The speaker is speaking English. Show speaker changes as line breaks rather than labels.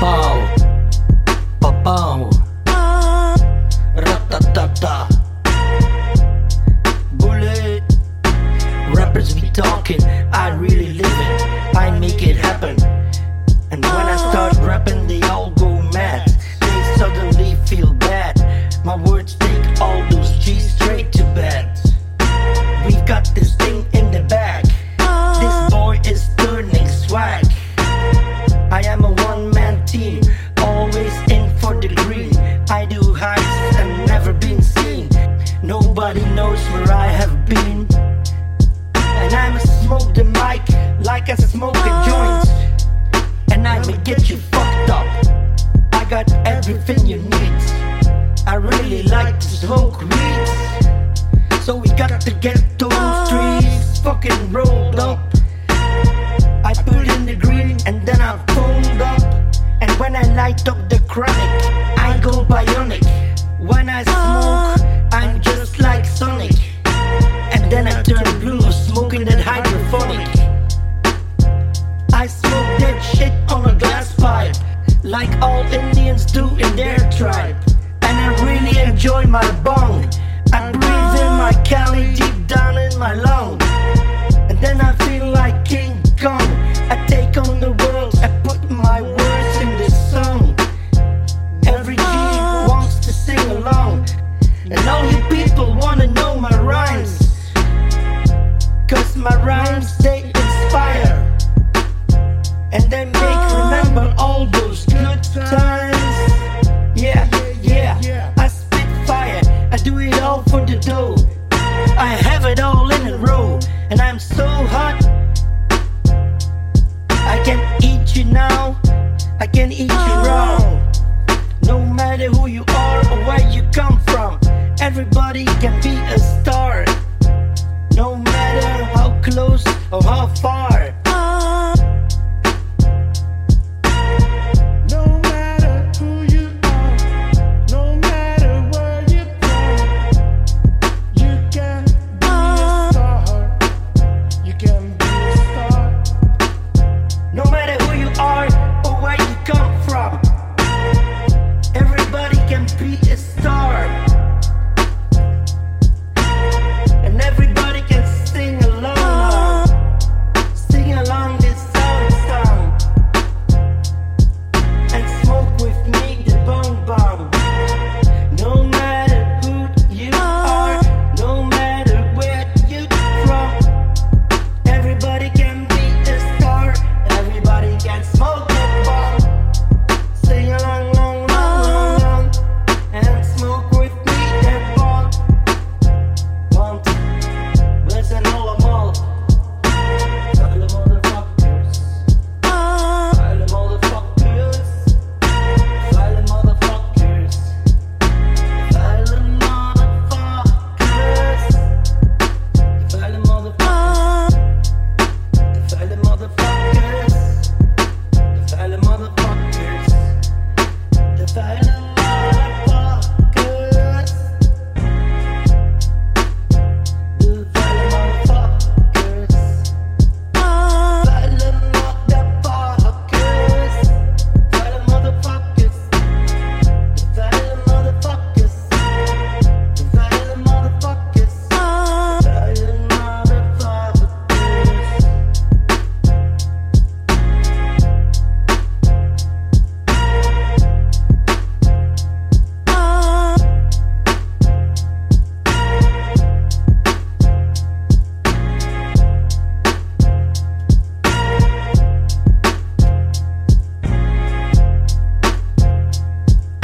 爸 where I have been. And I'ma smoke the mic like I smoke a uh-huh. joint. And I'ma get you fucked up. I got everything you need. I really like to smoke weed. So we got to get those uh-huh. trees fucking rolled up. I put in the green and then I fold up. And when I light up the chronic, that hydrophonic. I smoke that shit on a glass pipe, like all Indians do in their tribe. And I really enjoy my bong. I breathe in my Cali deep down in my lung. And then I all for the dough. I have it all in a row. And I'm so hot. I can eat you now. I can eat you oh. raw. No matter who you are or where you come from, everybody can be a star. No matter how close or how far.